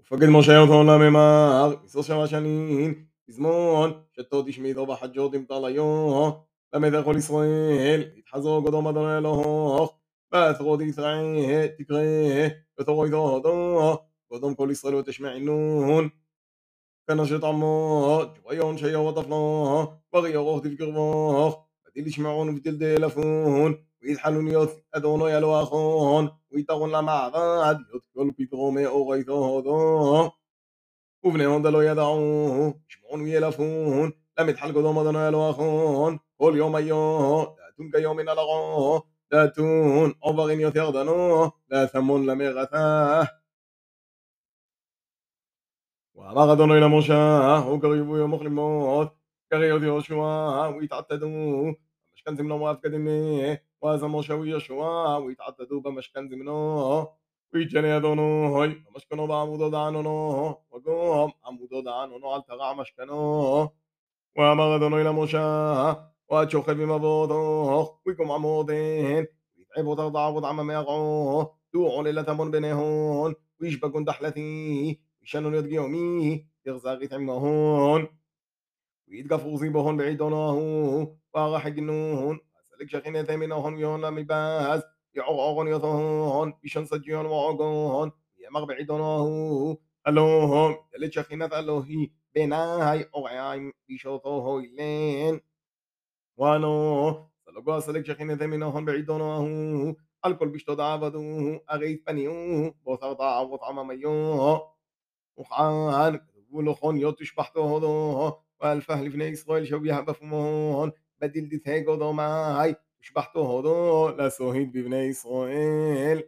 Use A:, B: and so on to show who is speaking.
A: ופקד משה אותו לממר, מסוף שבע שנים, פזמון, שתו תשמידו בחג'ות עם טליו, למד כל ישראל, יתחזו קדום אדוני אלוהו, ואתרות ישראל תקרא, ותורו איתו הודו, קדום כל ישראל ותשמענון, כנשת עמו, ג'וויון שיורו תפנו, וריורו תבקרבוך, ותיל ישמעון ותלדלפון, ויתחלון ويزحلون يثأذون يلواصون ويتغون لما عضاد يذكر بيتغوم أغيثوذون وبنيهم دلو يدعون يشمعون ويلفون لم يتحلقوا دومدون يلواخون كل يوم أيوه داتون كيوم نلغون داتون أوبغين يثيغدنو لا ثمون لم يغثاه. وما غدنوا إلى موشاه وكريبوا يوم مخلموت كريوت يوشوا ويتعتدوا مشكن مشكنز منو وافقد مني وازمو شوية شوا ويتعددوا بمشكنز منو ويجاني هاي مشكنو بعمودو دعنونو وقوم عمودو دعنونو علتغع مشكنو ومغدونو إلى موشا واتشوخي في مبوضوخ ويكم عمودين ويتعبوا تغضع وضع ما يقعوه دوعوا ليلة تمون بينهون ويشبكون دحلتي ويشانون يدقيومي يغزاغي تعمهون ويتقفوزين بهن بعيدونهن وغحقنوهن وسلك شخين يتمنهن يهن مباز يعغغن يثون بشن سجيون وعغهن يمغ بعيدونهن ألوهم يلي شخينة ألوهي بناهي أغعيم بشوطوه إلين وانو سلقوا سلك شخينة منهن بعيدونهن الكل بشتو دعبدوه أغيث بنيوه بوثر ضعب وطعم ميوه وخان كتبوا لخون يوتش بحتو هدو والفهل بن إسرائيل بيها بفمون بدل دي دتهاج ودمعي شبحته هدو لسوهيد ببني إسرائيل.